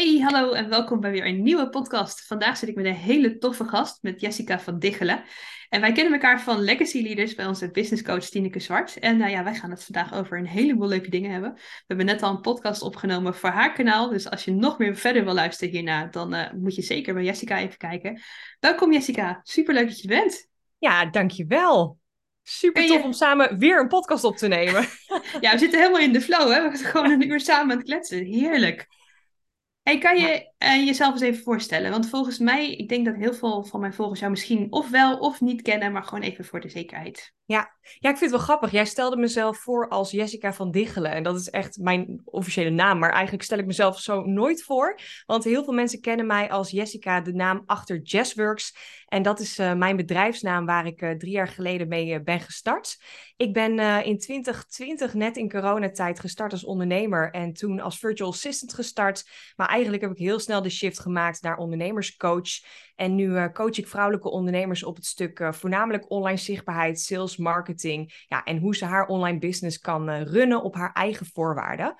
Hey, hallo en welkom bij weer een nieuwe podcast. Vandaag zit ik met een hele toffe gast, met Jessica van Diggelen. En wij kennen elkaar van Legacy Leaders bij onze business coach Tineke Zwart. En nou ja, wij gaan het vandaag over een heleboel leuke dingen hebben. We hebben net al een podcast opgenomen voor haar kanaal. Dus als je nog meer verder wil luisteren hierna, dan uh, moet je zeker bij Jessica even kijken. Welkom Jessica, superleuk dat je bent. Ja, dankjewel. Super tof om samen weer een podcast op te nemen. ja, we zitten helemaal in de flow, hè? We zijn gewoon een uur samen aan het kletsen. Heerlijk. Hey, kan je uh, jezelf eens even voorstellen? Want volgens mij, ik denk dat heel veel van mijn volgers jou misschien of wel of niet kennen, maar gewoon even voor de zekerheid. Ja. ja, ik vind het wel grappig. Jij stelde mezelf voor als Jessica van Diggelen. En dat is echt mijn officiële naam. Maar eigenlijk stel ik mezelf zo nooit voor. Want heel veel mensen kennen mij als Jessica, de naam achter Jazzworks. En dat is uh, mijn bedrijfsnaam waar ik uh, drie jaar geleden mee ben gestart. Ik ben in 2020 net in coronatijd gestart als ondernemer. En toen als virtual assistant gestart. Maar eigenlijk heb ik heel snel de shift gemaakt naar ondernemerscoach. En nu coach ik vrouwelijke ondernemers op het stuk voornamelijk online zichtbaarheid, sales, marketing. Ja, en hoe ze haar online business kan runnen op haar eigen voorwaarden.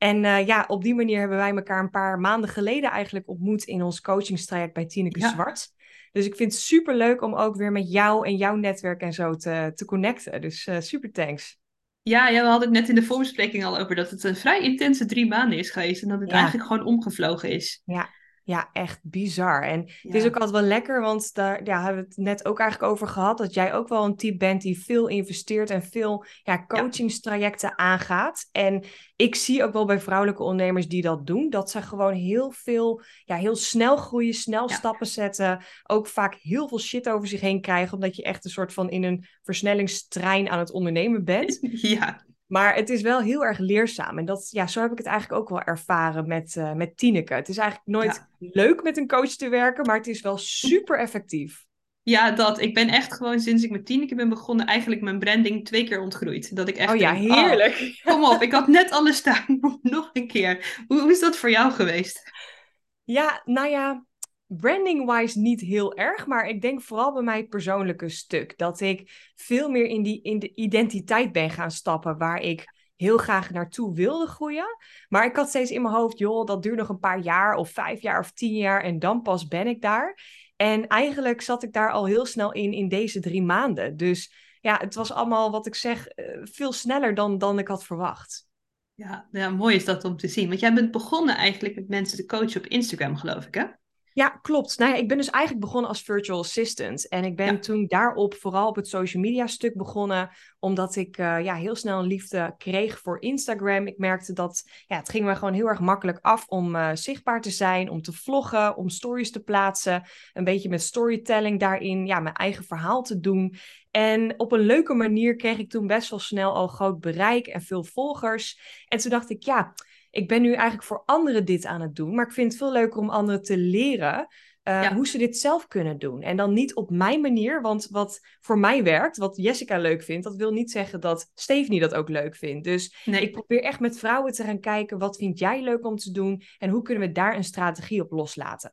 En uh, ja, op die manier hebben wij elkaar een paar maanden geleden eigenlijk ontmoet in ons coachingstraject bij Tineke ja. Zwart. Dus ik vind het super leuk om ook weer met jou en jouw netwerk en zo te, te connecten. Dus uh, super thanks. Ja, ja, we hadden het net in de voorbespreking al over dat het een vrij intense drie maanden is geweest. En dat het ja. eigenlijk gewoon omgevlogen is. Ja, ja, echt bizar. En ja. het is ook altijd wel lekker, want daar ja, hebben we het net ook eigenlijk over gehad. Dat jij ook wel een type bent die veel investeert en veel ja, coachingstrajecten aangaat. En ik zie ook wel bij vrouwelijke ondernemers die dat doen, dat ze gewoon heel veel, ja, heel snel groeien, snel stappen zetten. Ook vaak heel veel shit over zich heen krijgen, omdat je echt een soort van in een versnellingstrein aan het ondernemen bent. Ja. Maar het is wel heel erg leerzaam. En dat, ja, zo heb ik het eigenlijk ook wel ervaren met, uh, met Tineke. Het is eigenlijk nooit ja. leuk met een coach te werken, maar het is wel super effectief. Ja, dat. Ik ben echt gewoon sinds ik met Tineke ben begonnen, eigenlijk mijn branding twee keer ontgroeid. Dat ik echt oh ja, denk, heerlijk. Oh, kom op, ik had net alles staan. Nog een keer. Hoe, hoe is dat voor jou geweest? Ja, nou ja, branding-wise niet heel erg, maar ik denk vooral bij mij persoonlijke stuk. Dat ik veel meer in, die, in de identiteit ben gaan stappen waar ik heel graag naartoe wilde groeien. Maar ik had steeds in mijn hoofd, joh, dat duurt nog een paar jaar of vijf jaar of tien jaar en dan pas ben ik daar. En eigenlijk zat ik daar al heel snel in in deze drie maanden. Dus ja, het was allemaal, wat ik zeg, eh, veel sneller dan, dan ik had verwacht. Ja, ja, mooi is dat om te zien. Want jij bent begonnen eigenlijk met mensen te coachen op Instagram, geloof ik, hè? Ja, klopt. Nou ja, ik ben dus eigenlijk begonnen als virtual assistant. En ik ben ja. toen daarop vooral op het social media stuk begonnen. Omdat ik uh, ja, heel snel een liefde kreeg voor Instagram. Ik merkte dat ja, het ging me gewoon heel erg makkelijk af om uh, zichtbaar te zijn. Om te vloggen, om stories te plaatsen. Een beetje met storytelling daarin. Ja, mijn eigen verhaal te doen. En op een leuke manier kreeg ik toen best wel snel al groot bereik en veel volgers. En toen dacht ik, ja ik ben nu eigenlijk voor anderen dit aan het doen, maar ik vind het veel leuker om anderen te leren uh, ja. hoe ze dit zelf kunnen doen. En dan niet op mijn manier, want wat voor mij werkt, wat Jessica leuk vindt, dat wil niet zeggen dat Stephanie dat ook leuk vindt. Dus nee. ik probeer echt met vrouwen te gaan kijken, wat vind jij leuk om te doen en hoe kunnen we daar een strategie op loslaten.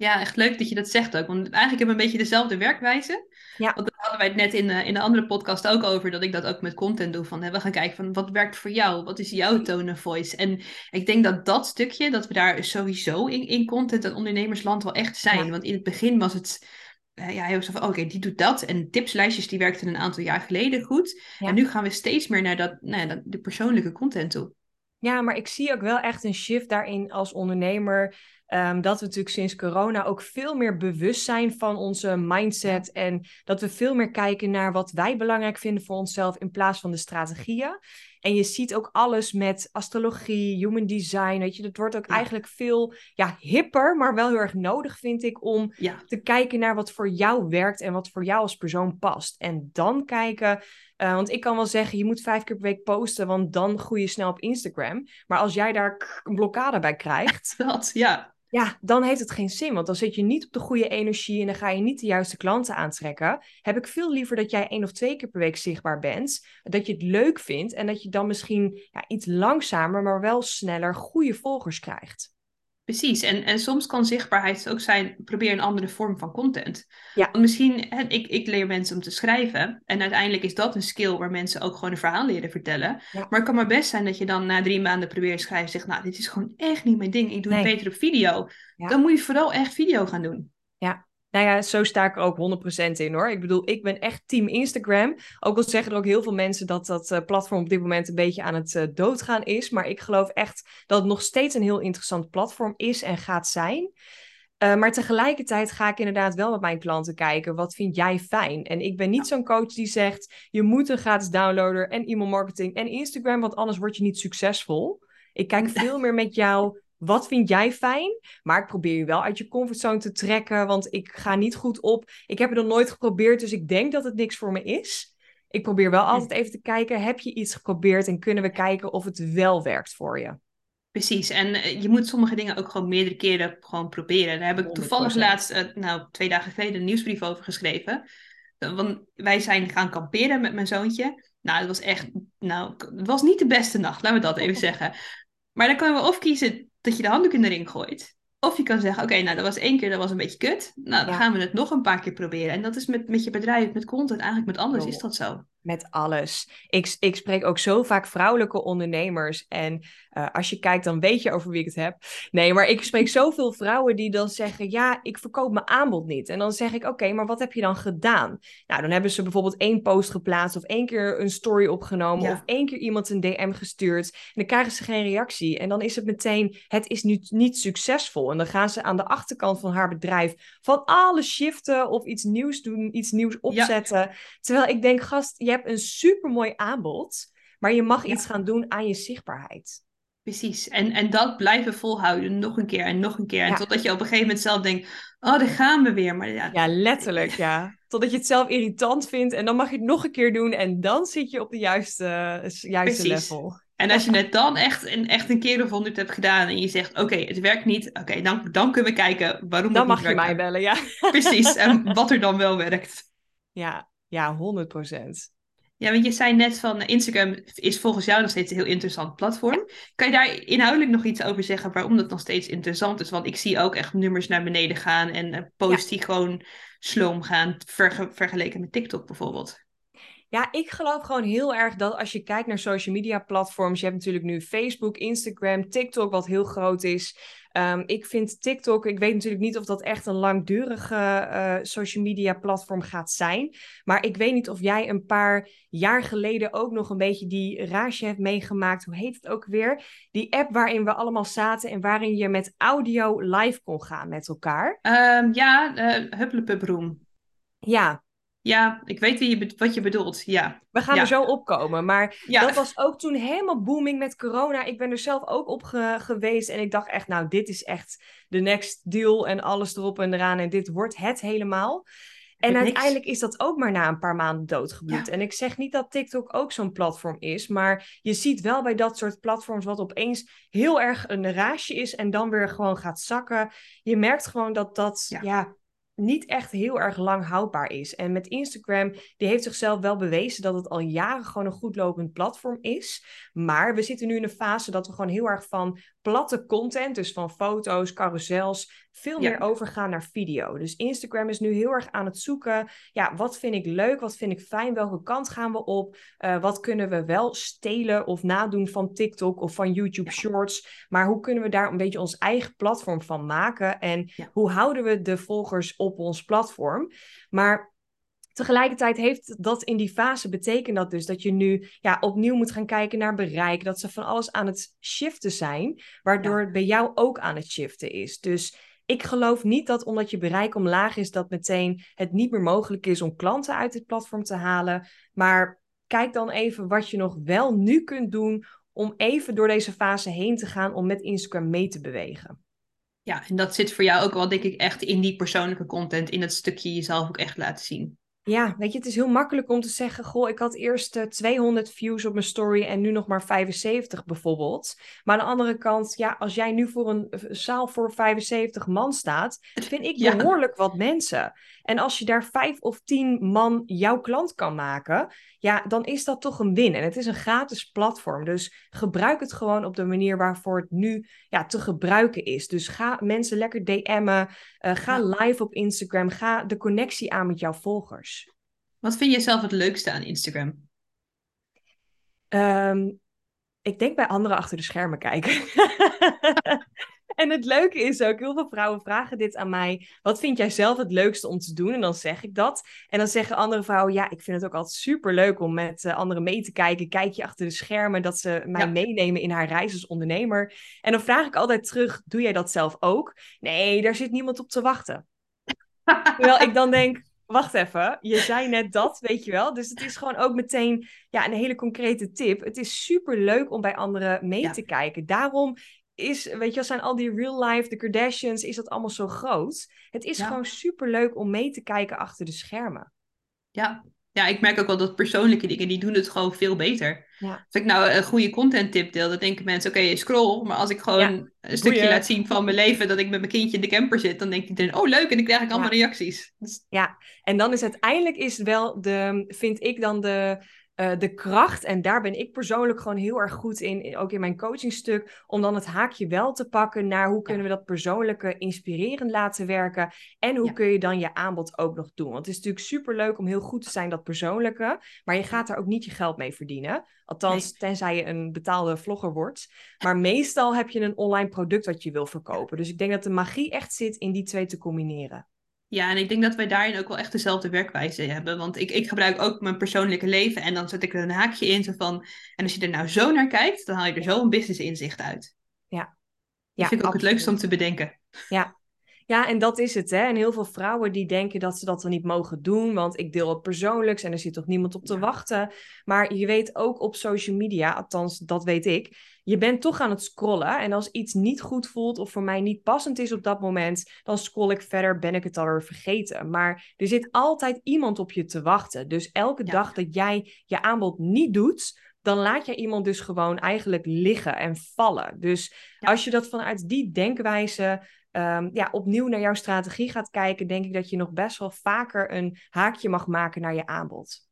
Ja, echt leuk dat je dat zegt ook. Want eigenlijk hebben we een beetje dezelfde werkwijze. Ja. Want daar hadden wij het net in, uh, in de andere podcast ook over. Dat ik dat ook met content doe. Van, hè, we gaan kijken van wat werkt voor jou? Wat is jouw tone of voice? En ik denk dat dat stukje, dat we daar sowieso in, in content en ondernemersland wel echt zijn. Ja. Want in het begin was het uh, ja, heel zo van, oké, okay, die doet dat. En tipslijstjes die werkten een aantal jaar geleden goed. Ja. En nu gaan we steeds meer naar dat, nou ja, de persoonlijke content toe. Ja, maar ik zie ook wel echt een shift daarin als ondernemer. Um, dat we natuurlijk sinds corona ook veel meer bewust zijn van onze mindset. En dat we veel meer kijken naar wat wij belangrijk vinden voor onszelf in plaats van de strategieën. En je ziet ook alles met astrologie, human design. Weet je, dat wordt ook ja. eigenlijk veel ja, hipper, maar wel heel erg nodig, vind ik, om ja. te kijken naar wat voor jou werkt en wat voor jou als persoon past. En dan kijken. Uh, want ik kan wel zeggen, je moet vijf keer per week posten, want dan groei je snel op Instagram. Maar als jij daar een blokkade bij krijgt. Dat, ja ja, dan heeft het geen zin. Want dan zit je niet op de goede energie en dan ga je niet de juiste klanten aantrekken. Heb ik veel liever dat jij één of twee keer per week zichtbaar bent. Dat je het leuk vindt en dat je dan misschien ja, iets langzamer, maar wel sneller goede volgers krijgt. Precies, en, en soms kan zichtbaarheid ook zijn, probeer een andere vorm van content. Ja. Want misschien, hè, ik, ik leer mensen om te schrijven en uiteindelijk is dat een skill waar mensen ook gewoon een verhaal leren vertellen. Ja. Maar het kan maar best zijn dat je dan na drie maanden probeert te schrijven en zegt, nou, dit is gewoon echt niet mijn ding, ik doe Nee. het beter op video. Ja. Dan moet je vooral echt video gaan doen. Nou ja, zo sta ik er ook 100% in hoor. Ik bedoel, ik ben echt team Instagram. Ook al zeggen er ook heel veel mensen dat dat eh, platform op dit moment een beetje aan het eh, doodgaan is. Maar ik geloof echt dat het nog steeds een heel interessant platform is en gaat zijn. Eh, maar tegelijkertijd ga ik inderdaad wel met mijn klanten kijken. Wat vind jij fijn? En ik ben niet zo'n coach die zegt: je moet een gratis downloader en e-mail marketing en Instagram, want anders word je niet succesvol. Ik kijk veel meer met jou. Wat vind jij fijn? Maar ik probeer je wel uit je comfortzone te trekken, want ik ga niet goed op. Ik heb het nog nooit geprobeerd, dus ik denk dat het niks voor me is. Ik probeer wel altijd even te kijken: heb je iets geprobeerd en kunnen we kijken of het wel werkt voor je? Precies, en eh, je moet sommige dingen ook gewoon meerdere keren gewoon proberen. Daar heb ik toevallig 100%. laatst, eh, nou twee dagen geleden, een nieuwsbrief over geschreven. Eh, Want wij zijn gaan kamperen met mijn zoontje. Nou, het was echt, nou, het was niet de beste nacht, laten we dat even zeggen. Maar dan kunnen we of kiezen dat je de handdoek in de ring gooit. Of je kan zeggen, oké, nou dat was één keer, dat was een beetje kut. Nou, dan Ja. gaan we het nog een paar keer proberen. En dat is met, met je bedrijf, met content, eigenlijk met alles Klopt. is dat zo. Met alles. Ik, ik spreek ook zo vaak vrouwelijke ondernemers. En eh, als je kijkt, dan weet je over wie ik het heb. Nee, maar ik spreek zoveel vrouwen die dan zeggen: Ja, ik verkoop mijn aanbod niet. En dan zeg ik: Oké, maar wat heb je dan gedaan? Nou, dan hebben ze bijvoorbeeld één post geplaatst, of één keer een story opgenomen, Ja. of één keer iemand een DM gestuurd. En dan krijgen ze geen reactie. En dan is het meteen: Het is nu niet succesvol. En dan gaan ze aan de achterkant van haar bedrijf van alles shiften, of iets nieuws doen, iets nieuws opzetten. Terwijl ik denk, gast, je hebt een supermooi aanbod, maar je mag Ja. iets gaan doen aan je zichtbaarheid. Precies. En, en dat blijven volhouden, nog een keer en nog een keer. En Ja. totdat je op een gegeven moment zelf denkt, oh, daar gaan we weer. Maar ja, Ja, letterlijk, ja. Totdat je het zelf irritant vindt en dan mag je het nog een keer doen en dan zit je op de juiste, juiste Precies. level. En als je het dan echt een, echt een keer of honderd hebt gedaan en je zegt, oké, het werkt niet, oké, dan, dan kunnen we kijken waarom Dan het mag je mij bellen, ja. Precies, en wat er dan wel werkt. Ja, ja, 100 procent. Ja, want je zei net van eh, Instagram is volgens jou nog steeds een heel interessant platform. Kan je daar inhoudelijk nog iets over zeggen waarom dat nog steeds interessant is? Want ik zie ook echt nummers naar beneden gaan en eh, posts die gewoon sloom gaan, verge- vergeleken met TikTok bijvoorbeeld. Ja, ik geloof gewoon heel erg dat als je kijkt naar social media platforms, je hebt natuurlijk nu Facebook, Instagram, TikTok, wat heel groot is. Ehm, ik vind TikTok, ik weet natuurlijk niet of dat echt een langdurige eh, social media platform gaat zijn. Maar ik weet niet of jij een paar jaar geleden ook nog een beetje die rage hebt meegemaakt. Hoe heet het ook weer? Die app waarin we allemaal zaten en waarin je met audio live kon gaan met elkaar. Ehm, ja, uh. Ja, Ja, ik weet wie je wat je bedoelt. Ja. We gaan Ja. er zo opkomen. Maar Ja. dat was ook toen helemaal booming met corona. Ik ben er zelf ook op ge- geweest. En ik dacht echt, nou, dit is echt de next deal. En alles erop en eraan. En dit wordt het helemaal. En niks. uiteindelijk is dat ook maar na een paar maanden doodgebloed. Ja. En ik zeg niet dat TikTok ook zo'n platform is. Maar je ziet wel bij dat soort platforms wat opeens heel erg een raasje is. En dan weer gewoon gaat zakken. Je merkt gewoon dat dat, Ja. Niet echt heel erg lang houdbaar is. En met Instagram, die heeft zichzelf wel bewezen dat het al jaren gewoon een goed lopend platform is. Maar we zitten nu in een fase dat we gewoon heel erg van platte content, dus van foto's, carousels, veel Ja. meer overgaan naar video. Dus Instagram is nu heel erg aan het zoeken. Ja, wat vind ik leuk? Wat vind ik fijn? Welke kant gaan we op? Uh, wat kunnen we wel stelen of nadoen van TikTok of van YouTube Ja. Shorts? Maar hoe kunnen we daar een beetje ons eigen platform van maken? En Ja. hoe houden we de volgers op ons platform? Maar tegelijkertijd heeft dat in die fase betekent dat dus dat je nu ja, opnieuw moet gaan kijken naar bereik. Dat ze van alles aan het shiften zijn, waardoor het bij jou ook aan het shiften is. Dus ik geloof niet dat omdat je bereik omlaag is, dat meteen het niet meer mogelijk is om klanten uit het platform te halen. Maar kijk dan even wat je nog wel nu kunt doen om even door deze fase heen te gaan om met Instagram mee te bewegen. Ja, en dat zit voor jou ook wel, denk ik, echt in die persoonlijke content, in dat stukje jezelf ook echt laten zien. Ja, weet je, het is heel makkelijk om te zeggen: Goh, ik had eerst uh, eh, 200 views op mijn story en nu nog maar 75 bijvoorbeeld. Maar aan de andere kant, ja, als jij nu voor een zaal voor 75 man staat, vind ik behoorlijk wat mensen. En als je daar vijf of tien man jouw klant kan maken, ja, dan is dat toch een win. En het is een gratis platform. Dus gebruik het gewoon op de manier waarvoor het nu ja, te gebruiken is. Dus ga mensen lekker DM'en. Uh, ga live op Instagram. Ga de connectie aan met jouw volgers. Wat vind je zelf het leukste aan Instagram? Um, ik denk bij anderen achter de schermen kijken. En het leuke is ook, heel veel vrouwen vragen dit aan mij. Wat vind jij zelf het leukste om te doen? En dan zeg ik dat. En dan zeggen andere vrouwen, ja, ik vind het ook altijd super leuk om met uh, anderen mee te kijken. Kijk je achter de schermen, dat ze mij meenemen in haar reis als ondernemer. En dan vraag ik altijd terug, doe jij dat zelf ook? Nee, daar zit niemand op te wachten. Terwijl ik dan denk, wacht even, je zei net dat, weet je wel. Dus het is gewoon ook meteen ja, een hele concrete tip. Het is super leuk om bij anderen mee te kijken. Daarom is, weet je, zijn al die real life, de Kardashians, is dat allemaal zo groot. Het is gewoon super leuk om mee te kijken achter de schermen. Ja. ja, ik merk ook wel dat persoonlijke dingen, die doen het gewoon veel beter. Ja. Als ik nou een goede content tip deel, dan denken mensen, oké, scroll. Maar als ik gewoon een stukje laat zien van mijn leven, dat ik met mijn kindje in de camper zit, dan denkt iedereen, oh leuk, en dan krijg ik allemaal reacties. Dus... Ja, en dan is uiteindelijk is wel de, vind ik dan de uh, de kracht. En daar ben ik persoonlijk gewoon heel erg goed in, ook in mijn coachingstuk, om dan het haakje wel te pakken naar hoe kunnen we dat persoonlijke inspirerend laten werken. En hoe kun je dan je aanbod ook nog doen. Want het is natuurlijk super leuk om heel goed te zijn, dat persoonlijke. Maar je gaat daar ook niet je geld mee verdienen. Althans, tenzij je een betaalde vlogger wordt. Maar meestal heb je een online product wat je wil verkopen. Dus ik denk dat de magie echt zit in die twee te combineren. Ja, en ik denk dat wij daarin ook wel echt dezelfde werkwijze hebben. Want ik, ik gebruik ook mijn persoonlijke leven en dan zet ik er een haakje in. Zo van, en als je er nou zo naar kijkt, dan haal je er zo een business inzicht uit. Ja. Dat vind ik ook het leukste om te bedenken. Ja, ja, en dat is het. Hè? En heel veel vrouwen die denken dat ze dat dan niet mogen doen, want ik deel het persoonlijks en er zit toch niemand op te wachten. Maar je weet ook op social media, althans dat weet ik, je bent toch aan het scrollen. En als iets niet goed voelt of voor mij niet passend is op dat moment, dan scroll ik verder, ben ik het alweer vergeten. Maar er zit altijd iemand op je te wachten. Dus elke dag dat jij je aanbod niet doet, dan laat je iemand dus gewoon eigenlijk liggen en vallen. Dus als je dat vanuit die denkwijze um, ja, opnieuw naar jouw strategie gaat kijken, denk ik dat je nog best wel vaker een haakje mag maken naar je aanbod.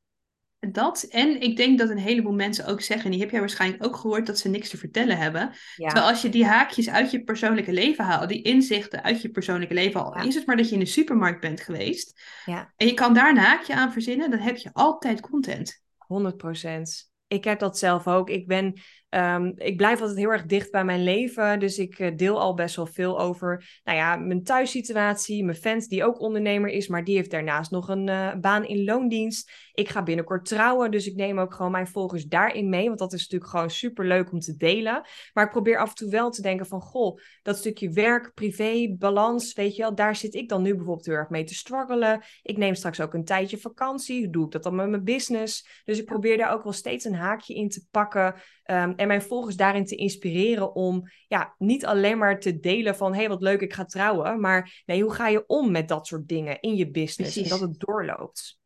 Dat, en ik denk dat een heleboel mensen ook zeggen, die heb jij waarschijnlijk ook gehoord, dat ze niks te vertellen hebben. Terwijl als je die haakjes uit je persoonlijke leven haalt, die inzichten uit je persoonlijke leven al, is het maar dat je in de supermarkt bent geweest, ja. en je kan daar een haakje aan verzinnen, dan heb je altijd content. 100 procent. Ik heb dat zelf ook. Ik ben Um, ik blijf altijd heel erg dicht bij mijn leven. Dus ik uh, deel al best wel veel over nou ja, mijn thuissituatie. Mijn vent, die ook ondernemer is, maar die heeft daarnaast nog een uh, baan in loondienst. Ik ga binnenkort trouwen, dus ik neem ook gewoon mijn volgers daarin mee. Want dat is natuurlijk gewoon super leuk om te delen. Maar ik probeer af en toe wel te denken van, goh, dat stukje werk, privé, balans, weet je wel, daar zit ik dan nu bijvoorbeeld heel erg mee te struggelen. Ik neem straks ook een tijdje vakantie. Hoe doe ik dat dan met mijn business? Dus ik probeer daar ook wel steeds een haakje in te pakken. Um, en mijn volgers daarin te inspireren om ja, niet alleen maar te delen van hé, hey, wat leuk, ik ga trouwen. Maar nee, hoe ga je om met dat soort dingen in je business en dat het doorloopt?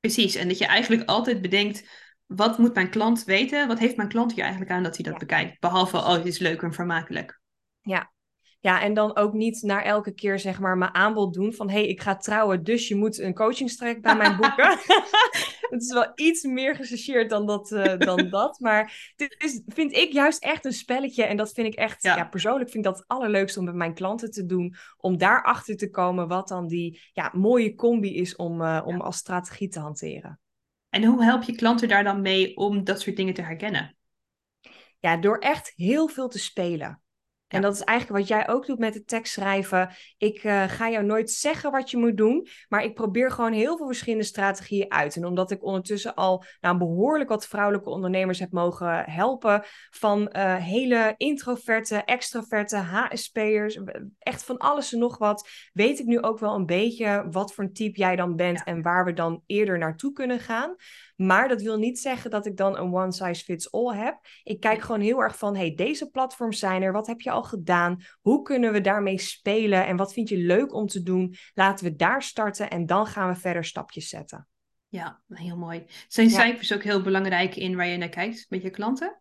Precies, en dat je eigenlijk altijd bedenkt, wat moet mijn klant weten? Wat heeft mijn klant hier eigenlijk aan dat hij dat bekijkt? Behalve, oh, het is leuk en vermakelijk. Ja, ja, en dan ook niet naar elke keer zeg maar mijn aanbod doen van hé, hey, ik ga trouwen, dus je moet een coachingstraject bij mij boeken. het is wel iets meer gechargeerd dan dat, uh, dan dat. Maar dit is, vind ik juist echt een spelletje. En dat vind ik echt, ja. persoonlijk vind ik dat het allerleukste om met mijn klanten te doen. Om daarachter te komen wat dan die ja, mooie combi is om, uh, om als strategie te hanteren. En hoe help je klanten daar dan mee om dat soort dingen te herkennen? Ja, door echt heel veel te spelen. En dat is eigenlijk wat jij ook doet met het tekstschrijven. Ik uh, ga jou nooit zeggen wat je moet doen, maar ik probeer gewoon heel veel verschillende strategieën uit. En omdat ik ondertussen al nou, behoorlijk wat vrouwelijke ondernemers heb mogen helpen, van uh, hele introverte, extroverte, HSP'ers, echt van alles en nog wat, weet ik nu ook wel een beetje wat voor een type jij dan bent en waar we dan eerder naartoe kunnen gaan. Maar dat wil niet zeggen dat ik dan een one size fits all heb. Ik kijk gewoon heel erg van, hey, deze platforms zijn er. Wat heb je al gedaan? Hoe kunnen we daarmee spelen? En wat vind je leuk om te doen? Laten we daar starten en dan gaan we verder stapjes zetten. Ja, heel mooi. Zijn cijfers ook heel belangrijk in waar je naar kijkt met je klanten?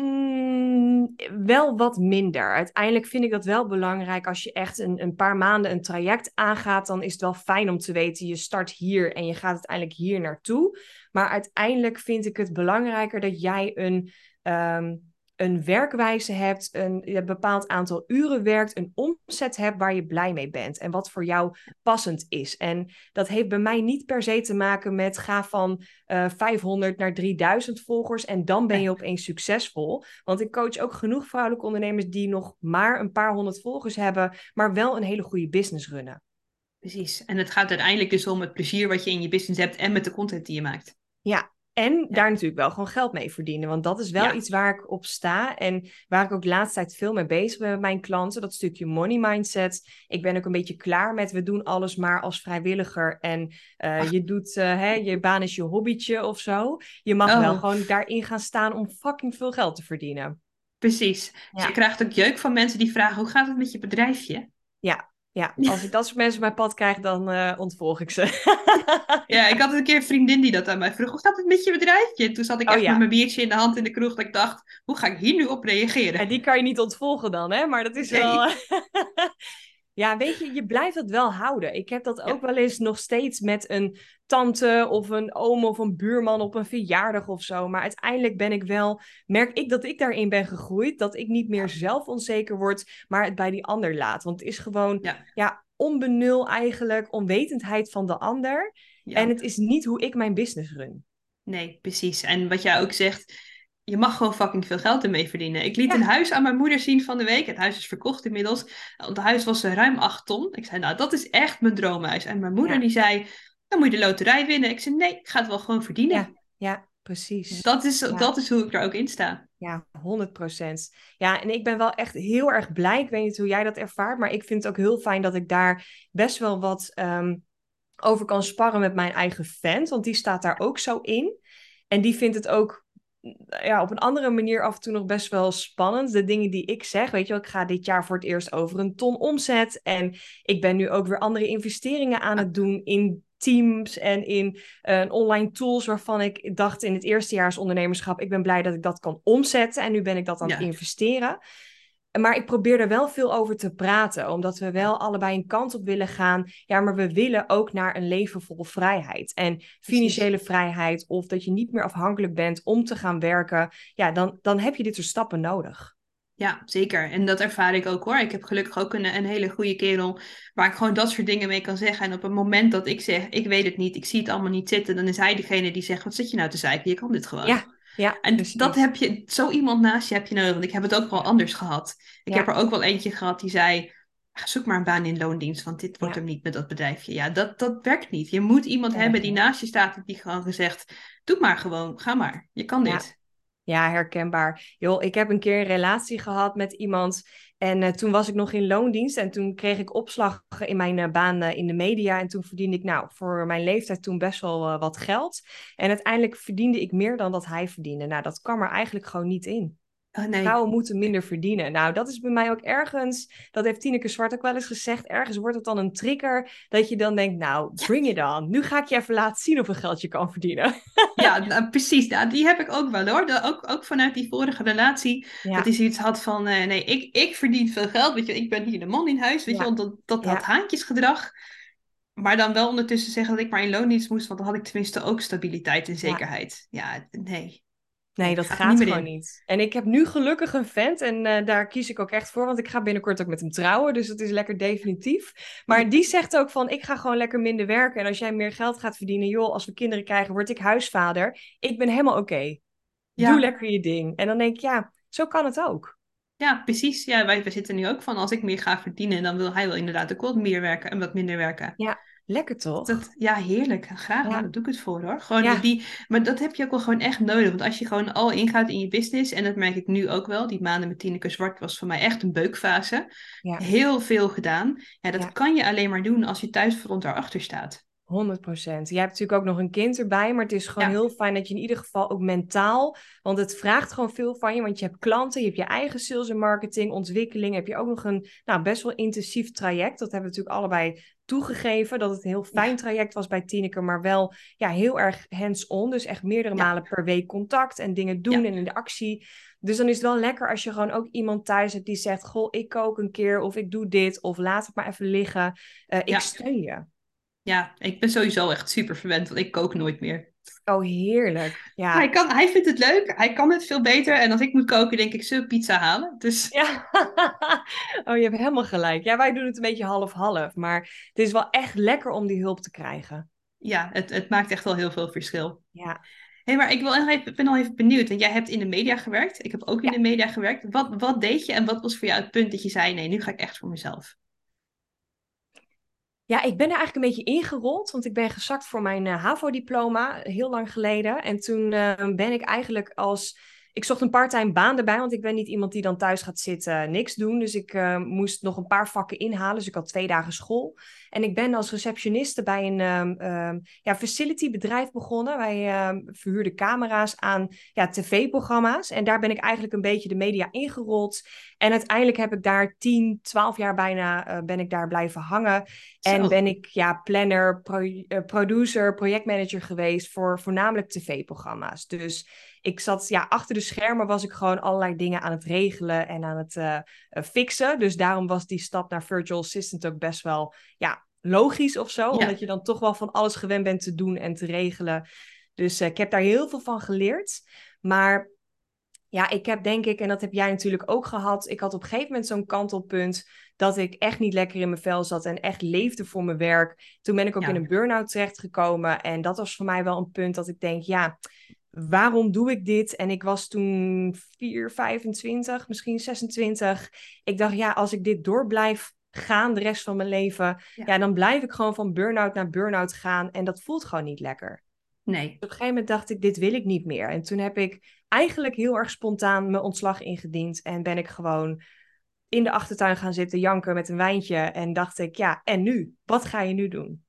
Mm, wel wat minder. Uiteindelijk vind ik dat wel belangrijk. Als je echt een, een paar maanden een traject aangaat, dan is het wel fijn om te weten, je start hier en je gaat uiteindelijk hier naartoe. Maar uiteindelijk vind ik het belangrijker dat jij een, ehm, een werkwijze hebt, een, een bepaald aantal uren werkt, een omzet hebt waar je blij mee bent en wat voor jou passend is. En dat heeft bij mij niet per se te maken met ga van uh, eh, 500 naar 3000 volgers en dan ben je opeens succesvol. Want ik coach ook genoeg vrouwelijke ondernemers die nog maar een paar honderd volgers hebben, maar wel een hele goede business runnen. Precies. En het gaat uiteindelijk dus om het plezier wat je in je business hebt en met de content die je maakt. Ja, en daar natuurlijk wel gewoon geld mee verdienen. Want dat is wel iets waar ik op sta. En waar ik ook de laatste tijd veel mee bezig ben met mijn klanten. Dat stukje money mindset. Ik ben ook een beetje klaar met we doen alles maar als vrijwilliger. En uh, je doet, uh, hè, je baan is je hobbytje of zo. Je mag wel oh. gewoon daarin gaan staan om fucking veel geld te verdienen. Precies. Dus je krijgt ook jeuk van mensen die vragen: hoe gaat het met je bedrijfje? Ja, ja, als ik dat soort mensen op mijn pad krijg, dan uh, ontvolg ik ze. ja, ik had een keer een vriendin die dat aan mij vroeg. Hoe staat het met je bedrijfje? Toen zat ik oh, echt met mijn biertje in de hand in de kroeg. Dat ik dacht, hoe ga ik hier nu op reageren? En die kan je niet ontvolgen dan, hè? Maar dat is wel... Ja, weet je, je blijft het wel houden. Ik heb dat ook wel eens nog steeds met een tante of een oom of een buurman op een verjaardag of zo. Maar uiteindelijk ben ik wel, merk ik dat ik daarin ben gegroeid. Dat ik niet meer zelf onzeker word, maar het bij die ander laat. Want het is gewoon, ja, ja onbenul eigenlijk, onwetendheid van de ander. En het is niet hoe ik mijn business run. Nee, precies. En wat jij ook zegt, je mag gewoon fucking veel geld ermee verdienen. Ik liet een huis aan mijn moeder zien van de week. Het huis is verkocht inmiddels. Het huis was eh, ruim 8 ton. Ik zei, nou, dat is echt mijn droomhuis. En mijn moeder die zei, dan moet je de loterij winnen. Ik zei, nee, ik ga het wel gewoon verdienen. Ja, ja precies. Dat is, dat is hoe ik er ook in sta. Ja, 100% Ja, en ik ben wel echt heel erg blij. Ik weet niet hoe jij dat ervaart, maar ik vind het ook heel fijn dat ik daar best wel wat ehm, over kan sparren met mijn eigen fan. Want die staat daar ook zo in. En die vindt het ook ja, op een andere manier af en toe nog best wel spannend. De dingen die ik zeg, weet je wel, ik ga dit jaar voor het eerst over een ton omzet. En ik ben nu ook weer andere investeringen aan het doen in teams en in uh, online tools waarvan ik dacht in het eerste jaar ondernemerschap, ik ben blij dat ik dat kan omzetten en nu ben ik dat aan het investeren. Maar ik probeer er wel veel over te praten, omdat we wel allebei een kant op willen gaan. Ja, maar we willen ook naar een leven vol vrijheid. En financiële vrijheid, of dat je niet meer afhankelijk bent om te gaan werken. Ja, dan, dan heb je dit soort stappen nodig. Ja, zeker. En dat ervaar ik ook hoor. Ik heb gelukkig ook een, een hele goede kerel waar ik gewoon dat soort dingen mee kan zeggen. En op het moment dat ik zeg, ik weet het niet, ik zie het allemaal niet zitten, dan is hij degene die zegt, wat zit je nou te zeiken? Je kan dit gewoon. Ja, ja, en dat heb je, zo iemand naast je heb je nodig. Want ik heb het ook wel anders gehad. Ik heb er ook wel eentje gehad die zei: zoek maar een baan in loondienst, want dit wordt hem niet met dat bedrijfje. Ja, dat, dat werkt niet. Je moet iemand hebben die naast je staat die gewoon gezegd: doe maar gewoon, ga maar. Je kan dit. Ja, herkenbaar. Joh, ik heb een keer een relatie gehad met iemand. En uh, toen was ik nog in loondienst. En toen kreeg ik opslag in mijn uh, baan uh, in de media. En toen verdiende ik nou voor mijn leeftijd toen best wel wat geld. En uiteindelijk verdiende ik meer dan dat hij verdiende. Nou, dat kwam er eigenlijk gewoon niet in. Oh, nee. Vrouwen moeten minder verdienen. Nou, dat is bij mij ook ergens, dat heeft Tineke Zwart ook wel eens gezegd, ergens wordt het dan een trigger dat je dan denkt, nou, bring it on. Nu ga ik je even laten zien hoeveel geld je kan verdienen. Ja, nou, precies. Nou, die heb ik ook wel hoor. Ook, ook vanuit die vorige relatie. Dat hij zoiets had van, uh, nee, ik, ik verdien veel geld. Weet je, ik ben hier de man in huis. Weet je, dat, dat, dat haantjesgedrag. Maar dan wel ondertussen zeggen dat ik maar in loondienst moest, want dan had ik tenminste ook stabiliteit en zekerheid. Ja, nee. Nee, dat gaat, gewoon niet. En ik heb nu gelukkig een vent en uh, daar kies ik ook echt voor, want ik ga binnenkort ook met hem trouwen, dus dat is lekker definitief. Maar die zegt ook van, ik ga gewoon lekker minder werken en als jij meer geld gaat verdienen, joh, als we kinderen krijgen, word ik huisvader. Ik ben helemaal oké. Doe lekker je ding. En dan denk ik, ja, zo kan het ook. Ja, precies. Ja, wij, wij zitten nu ook van, als ik meer ga verdienen, dan wil hij wel inderdaad ook wat meer werken en wat minder werken. Ja, Lekker toch? Dat, ja, heerlijk. Graag, ja. daar doe ik het voor hoor. Gewoon die, maar dat heb je ook wel gewoon echt nodig. Want als je gewoon al ingaat in je business, en dat merk ik nu ook wel, die maanden met Tineke Zwart was voor mij echt een beukfase. Ja. Heel veel gedaan. Ja, dat kan je alleen maar doen als je thuisfront daarachter staat. 100 procent. Jij hebt natuurlijk ook nog een kind erbij, maar het is gewoon heel fijn dat je in ieder geval ook mentaal, want het vraagt gewoon veel van je, want je hebt klanten, je hebt je eigen sales en marketing, ontwikkeling, heb je ook nog een nou, best wel intensief traject. Dat hebben we natuurlijk allebei toegegeven, dat het een heel fijn traject was bij Tineke, maar wel ja, heel erg hands-on, dus echt meerdere malen per week contact en dingen doen en in de actie. Dus dan is het wel lekker als je gewoon ook iemand thuis hebt die zegt: Goh, ik kook een keer, of ik doe dit, of laat het maar even liggen. Uh, ik steun je. Ja, ik ben sowieso echt super verwend, want ik kook nooit meer. Oh, heerlijk. Ja. Hij, kan, hij vindt het leuk, hij kan het veel beter. En als ik moet koken, denk ik, zullen pizza halen? Dus... Ja, oh, je hebt helemaal gelijk. Ja, wij doen het een beetje half-half. Maar het is wel echt lekker om die hulp te krijgen. Ja, het, het maakt echt wel heel veel verschil. Ja. Hé, maar ik wil even, ben al even benieuwd. Want jij hebt in de media gewerkt. Ik heb ook in de media gewerkt. Wat, wat deed je en wat was voor jou het punt dat je zei: nee, nu ga ik echt voor mezelf? Ja, ik ben er eigenlijk een beetje ingerold, want ik ben gezakt voor mijn uh, HAVO-diploma heel lang geleden. En toen uh, ben ik eigenlijk als ik zocht een parttime baan erbij, want ik ben niet iemand die dan thuis gaat zitten, niks doen. Dus ik uh, moest nog een paar vakken inhalen. Dus ik had twee dagen school. En ik ben als receptioniste bij een um, um, ja, facility bedrijf begonnen. Wij um, verhuurden camera's aan ja, tv-programma's. En daar ben ik eigenlijk een beetje de media ingerold. En uiteindelijk heb ik daar 10, 12 jaar bijna uh, ben ik daar blijven hangen. Zo. En ben ik ja, planner, pro uh, producer, projectmanager geweest voor voornamelijk tv-programma's. Dus ik zat, ja, achter de schermen was ik gewoon allerlei dingen aan het regelen en aan het uh, fixen. Dus daarom was die stap naar virtual assistant ook best wel, ja, logisch of zo. Ja. Omdat je dan toch wel van alles gewend bent te doen en te regelen. Dus uh, ik heb daar heel veel van geleerd. Maar ja, ik heb denk ik, en dat heb jij natuurlijk ook gehad. Ik had op een gegeven moment zo'n kantelpunt dat ik echt niet lekker in mijn vel zat en echt leefde voor mijn werk. Toen ben ik ook ja. in een burn-out terechtgekomen. En dat was voor mij wel een punt dat ik denk, ja, waarom doe ik dit? En ik was toen 4, 25, misschien 26. Ik dacht, ja, als ik dit door blijf gaan de rest van mijn leven, ja, ja dan blijf ik gewoon van burn-out naar burn-out gaan. En dat voelt gewoon niet lekker. Nee. Op een gegeven moment dacht ik, dit wil ik niet meer. En toen heb ik eigenlijk heel erg spontaan mijn ontslag ingediend. En ben ik gewoon in de achtertuin gaan zitten, janken met een wijntje. En dacht ik, ja, en nu? Wat ga je nu doen?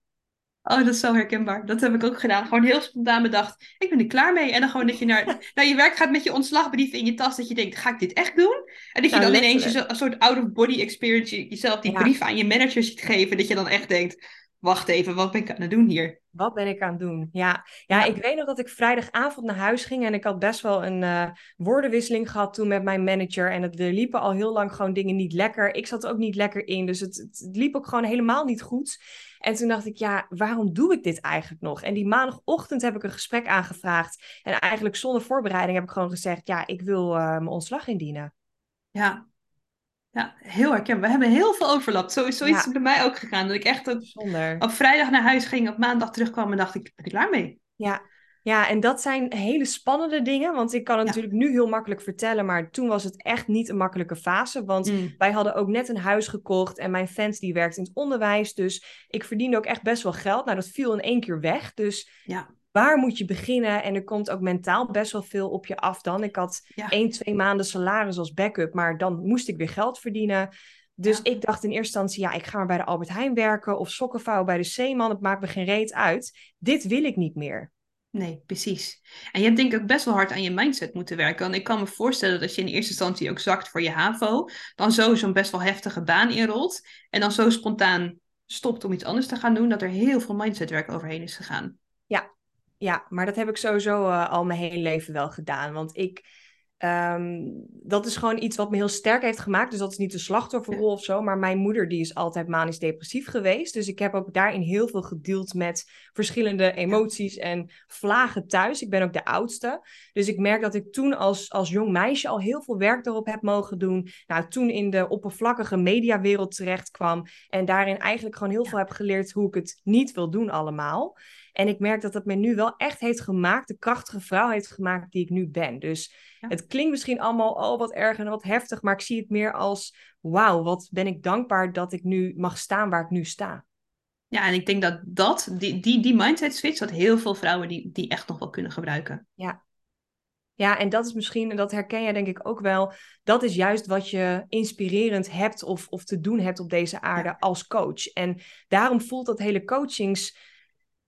Oh, dat is zo herkenbaar. Dat heb ik ook gedaan. Gewoon heel spontaan bedacht. Ik ben er klaar mee. En dan gewoon dat je naar, naar je werk gaat met je ontslagbrief in je tas. Dat je denkt, ga ik dit echt doen? En dat je nou, dan ineens een soort out-of-body experience jezelf die ja. brief aan je manager ziet geven. Dat je dan echt denkt, wacht even, wat ben ik aan het doen hier? Wat ben ik aan het doen? Ja. ja, ja, ik weet nog dat ik vrijdagavond naar huis ging en ik had best wel een uh, woordenwisseling gehad toen met mijn manager. En het, er liepen al heel lang gewoon dingen niet lekker. Ik zat ook niet lekker in, dus het, het liep ook gewoon helemaal niet goed. En toen dacht ik, ja, waarom doe ik dit eigenlijk nog? En die maandagochtend heb ik een gesprek aangevraagd. En eigenlijk zonder voorbereiding heb ik gewoon gezegd, ja, ik wil uh, mijn ontslag indienen. Ja, ja, heel herkenbaar. We hebben heel veel overlap. Zo, zoiets ja. is bij mij ook gegaan. Dat ik echt op, op vrijdag naar huis ging, op maandag terugkwam en dacht ik, ben ik klaar mee? Ja, ja, en dat zijn hele spannende dingen. Want ik kan het ja. natuurlijk nu heel makkelijk vertellen. Maar toen was het echt niet een makkelijke fase. Want mm. wij hadden ook net een huis gekocht. En mijn fans die werkt in het onderwijs. Dus ik verdiende ook echt best wel geld. Nou, dat viel in één keer weg. Dus ja. Waar moet je beginnen? En er komt ook mentaal best wel veel op je af dan. Ik had ja. één, twee maanden salaris als backup. Maar dan moest ik weer geld verdienen. Dus ja. ik dacht in eerste instantie, ja, ik ga maar bij de Albert Heijn werken of sokken vouwen bij de Zeeman. Het maakt me geen reet uit. Dit wil ik niet meer. Nee, precies. En je hebt denk ik ook best wel hard aan je mindset moeten werken. Want ik kan me voorstellen dat als je in eerste instantie ook zakt voor je HAVO, dan zo zo'n best wel heftige baan inrolt en dan zo spontaan stopt om iets anders te gaan doen, dat er heel veel mindsetwerk overheen is gegaan. Ja, ja maar dat heb ik sowieso uh, al mijn hele leven wel gedaan. Want ik, Um, dat is gewoon iets wat me heel sterk heeft gemaakt. Dus dat is niet de slachtofferrol of zo. Maar mijn moeder die is altijd manisch depressief geweest. Dus ik heb ook daarin heel veel gedeeld met verschillende emoties en vlagen thuis. Ik ben ook de oudste. Dus ik merk dat ik toen als, als jong meisje al heel veel werk erop heb mogen doen. Nou, toen in de oppervlakkige mediawereld terecht kwam. En daarin eigenlijk gewoon heel veel heb geleerd hoe ik het niet wil doen allemaal. En ik merk dat dat me nu wel echt heeft gemaakt, de krachtige vrouw heeft gemaakt die ik nu ben. Dus ja. het klinkt misschien allemaal, oh wat erg en wat heftig, maar ik zie het meer als, wauw, wat ben ik dankbaar dat ik nu mag staan waar ik nu sta. Ja, en ik denk dat dat, die, die, die mindset switch, dat heel veel vrouwen die, die echt nog wel kunnen gebruiken. Ja. Ja, en dat is misschien, en dat herken jij denk ik ook wel, dat is juist wat je inspirerend hebt of, of te doen hebt op deze aarde als coach. En daarom voelt dat hele coachings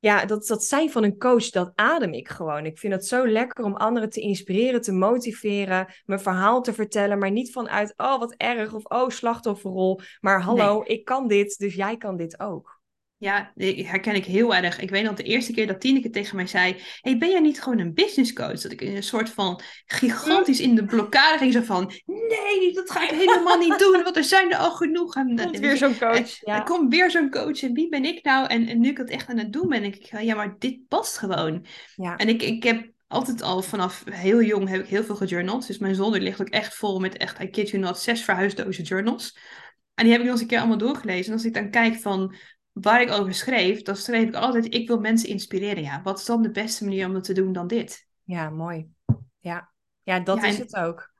ja, dat, dat zijn van een coach, dat adem ik gewoon. Ik vind het zo lekker om anderen te inspireren, te motiveren, mijn verhaal te vertellen, maar niet vanuit, oh wat erg of oh slachtofferrol, maar hallo, ik kan dit, dus jij kan dit ook. Ja, die herken ik heel erg. Ik weet nog de eerste keer dat Tineke tegen mij zei: hey, ben jij niet gewoon een business coach? Dat ik een soort van gigantisch in de blokkade ging. Zo van: nee, dat ga ik helemaal niet doen, want er zijn er al genoeg. En, komt weer zo'n coach. Ja. Er komt weer zo'n coach. En wie ben ik nou? En, en nu ik het echt aan het doen ben, denk ik: ja, maar dit past gewoon. Ja. En ik, ik heb altijd al vanaf heel jong heb ik heel veel gejournald. Dus mijn zolder ligt ook echt vol met echt, I kid you not, zes verhuisdozen journals. En die heb ik nog eens een keer allemaal doorgelezen. En als ik dan kijk van waar ik over schreef, dan schreef ik altijd: ik wil mensen inspireren. Ja, wat is dan de beste manier om dat te doen dan dit? Ja, mooi. Ja, ja dat is het ook.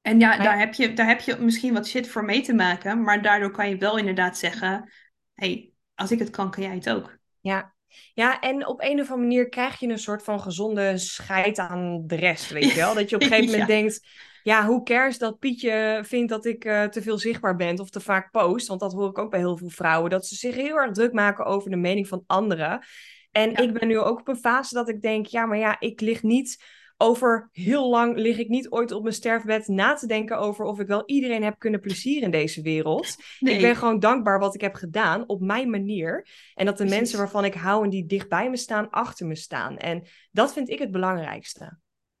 En ja, daar heb, je, daar heb je misschien wat shit voor mee te maken, maar daardoor kan je wel inderdaad zeggen: hey, als ik het kan, kan jij het ook. Ja, ja, en op een of andere manier krijg je een soort van gezonde scheid aan de rest, weet je wel? Dat je op een gegeven moment denkt, ja, hoe cares dat Pietje vindt dat ik uh, te veel zichtbaar ben of te vaak post? Want dat hoor ik ook bij heel veel vrouwen, dat ze zich heel erg druk maken over de mening van anderen. En ik ben nu ook op een fase dat ik denk, ja, maar ja, ik lig niet over heel lang lig ik niet ooit op mijn sterfbed na te denken over of ik wel iedereen heb kunnen plezieren in deze wereld. Ik ben gewoon dankbaar wat ik heb gedaan op mijn manier. En dat de mensen waarvan ik hou en die dicht bij me staan, achter me staan. En dat vind ik het belangrijkste.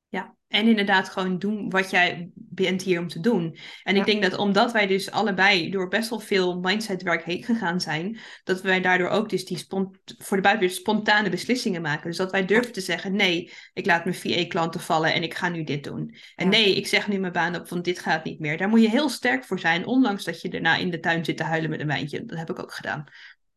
Ja, en inderdaad gewoon doen wat jij bent hier om te doen. En ik denk dat omdat wij dus allebei door best wel veel mindsetwerk heen gegaan zijn, dat wij daardoor ook dus die voor de buitenwereld spontane beslissingen maken. Dus dat wij durven te zeggen, nee, ik laat mijn VA-klanten vallen en ik ga nu dit doen. En nee, ik zeg nu mijn baan op, want dit gaat niet meer. Daar moet je heel sterk voor zijn, ondanks dat je daarna in de tuin zit te huilen met een wijntje. Dat heb ik ook gedaan.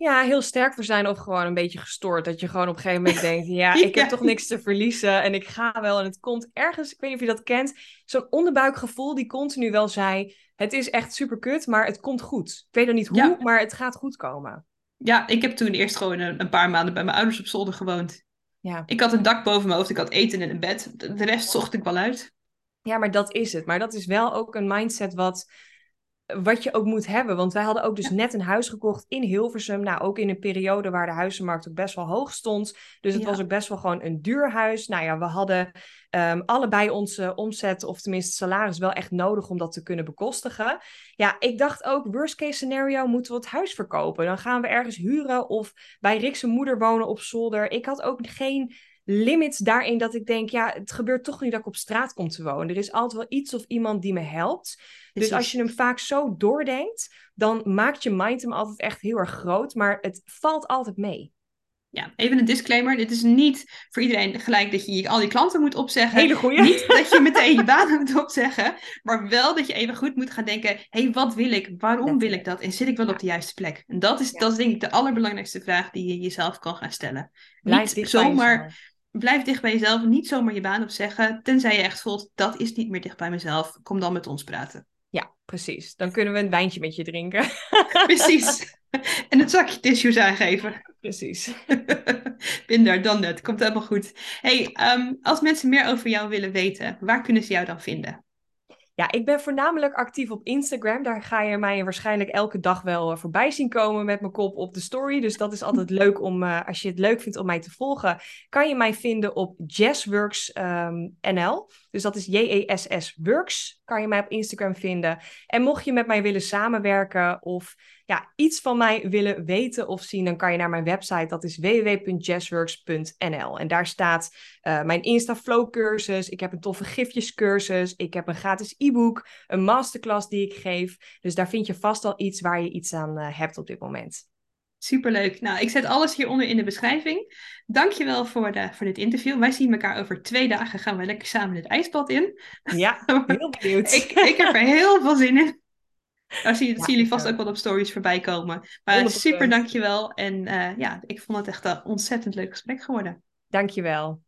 Ja, heel sterk voor zijn of gewoon een beetje gestoord. Dat je gewoon op een gegeven moment denkt, ja, ik heb toch niks te verliezen en ik ga wel. En het komt ergens, ik weet niet of je dat kent, zo'n onderbuikgevoel die continu wel zei, het is echt super kut, maar het komt goed. Ik weet nog niet hoe, maar het gaat goed komen. Ja, ik heb toen eerst gewoon een, een, paar maanden bij mijn ouders op zolder gewoond. Ja. Ik had een dak boven mijn hoofd, ik had eten en een bed. De rest zocht ik wel uit. Ja, maar dat is het. Maar dat is wel ook een mindset wat wat je ook moet hebben. Want wij hadden ook dus net een huis gekocht in Hilversum. Nou, ook in een periode waar de huizenmarkt ook best wel hoog stond. Dus het was ook best wel gewoon een duur huis. Nou ja, we hadden um, allebei onze omzet, of tenminste salaris, wel echt nodig om dat te kunnen bekostigen. Ja, ik dacht ook, worst case scenario, moeten we het huis verkopen. Dan gaan we ergens huren of bij Rick's moeder wonen op zolder. Ik had ook geen limits daarin dat ik denk, ja, het gebeurt toch niet dat ik op straat kom te wonen. Er is altijd wel iets of iemand die me helpt. Dus als je hem vaak zo doordenkt, dan maakt je mind hem altijd echt heel erg groot, maar het valt altijd mee. Ja, even een disclaimer. Dit is niet voor iedereen gelijk dat je al die klanten moet opzeggen. Hele goeie. Niet dat je meteen je baan moet opzeggen. Maar wel dat je even goed moet gaan denken. Hé, hey, wat wil ik? Waarom wil ik dat? En zit ik wel op de juiste plek? En dat is, dat is denk ik de allerbelangrijkste vraag die je jezelf kan gaan stellen. Niet zomaar blijf dicht bij jezelf. Niet zomaar je baan opzeggen. Tenzij je echt voelt, dat is niet meer dicht bij mezelf. Kom dan met ons praten. Ja, precies. Dan kunnen we een wijntje met je drinken. precies. En het zakje tissues aangeven. Precies. Bin daar dan net. Komt helemaal goed. Hey, um, als mensen meer over jou willen weten, waar kunnen ze jou dan vinden? Ja, ik ben voornamelijk actief op Instagram. Daar ga je mij waarschijnlijk elke dag wel eh, voorbij zien komen met mijn kop op de story. Dus dat is altijd leuk om, uh, als je het leuk vindt om mij te volgen, kan je mij vinden op Jazzworks um, NL. Dus dat is J-E-S-S Works. Kan je mij op Instagram vinden. En mocht je met mij willen samenwerken of ja, iets van mij willen weten of zien, dan kan je naar mijn website. Dat is www.jazzworks.nl. En daar staat uh, mijn Instaflow cursus. Ik heb een toffe gifjescursus. Ik heb een gratis e-book, een masterclass die ik geef. Dus daar vind je vast al iets waar je iets aan uh, hebt op dit moment. Superleuk. Nou, ik zet alles hieronder in de beschrijving. Dankjewel voor, de, voor dit interview. Wij zien elkaar over twee dagen. Gaan we lekker samen het ijsbad in. Ja, heel benieuwd. ik, ik heb er heel veel zin in. Daar zie, ja, zien jullie vast ook wel op stories voorbij komen. Maar 100%. super dankjewel. En uh, ja, ik vond het echt een ontzettend leuk gesprek geworden. Dankjewel.